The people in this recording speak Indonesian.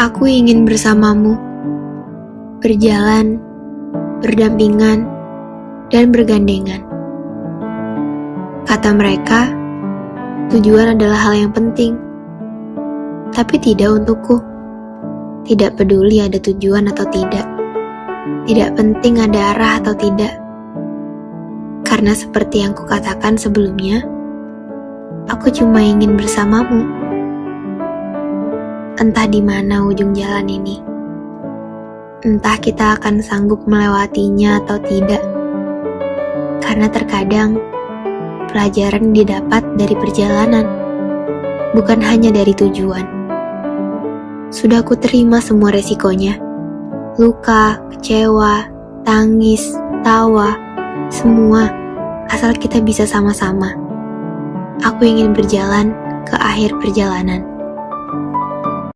Aku ingin bersamamu, berjalan, berdampingan, dan bergandengan. Kata mereka, tujuan adalah hal yang penting, tapi tidak untukku. Tidak peduli ada tujuan atau tidak, tidak penting ada arah atau tidak, karena seperti yang kukatakan sebelumnya, aku cuma ingin bersamamu entah di mana ujung jalan ini. Entah kita akan sanggup melewatinya atau tidak. Karena terkadang pelajaran didapat dari perjalanan, bukan hanya dari tujuan. Sudah ku terima semua resikonya. Luka, kecewa, tangis, tawa, semua asal kita bisa sama-sama. Aku ingin berjalan ke akhir perjalanan.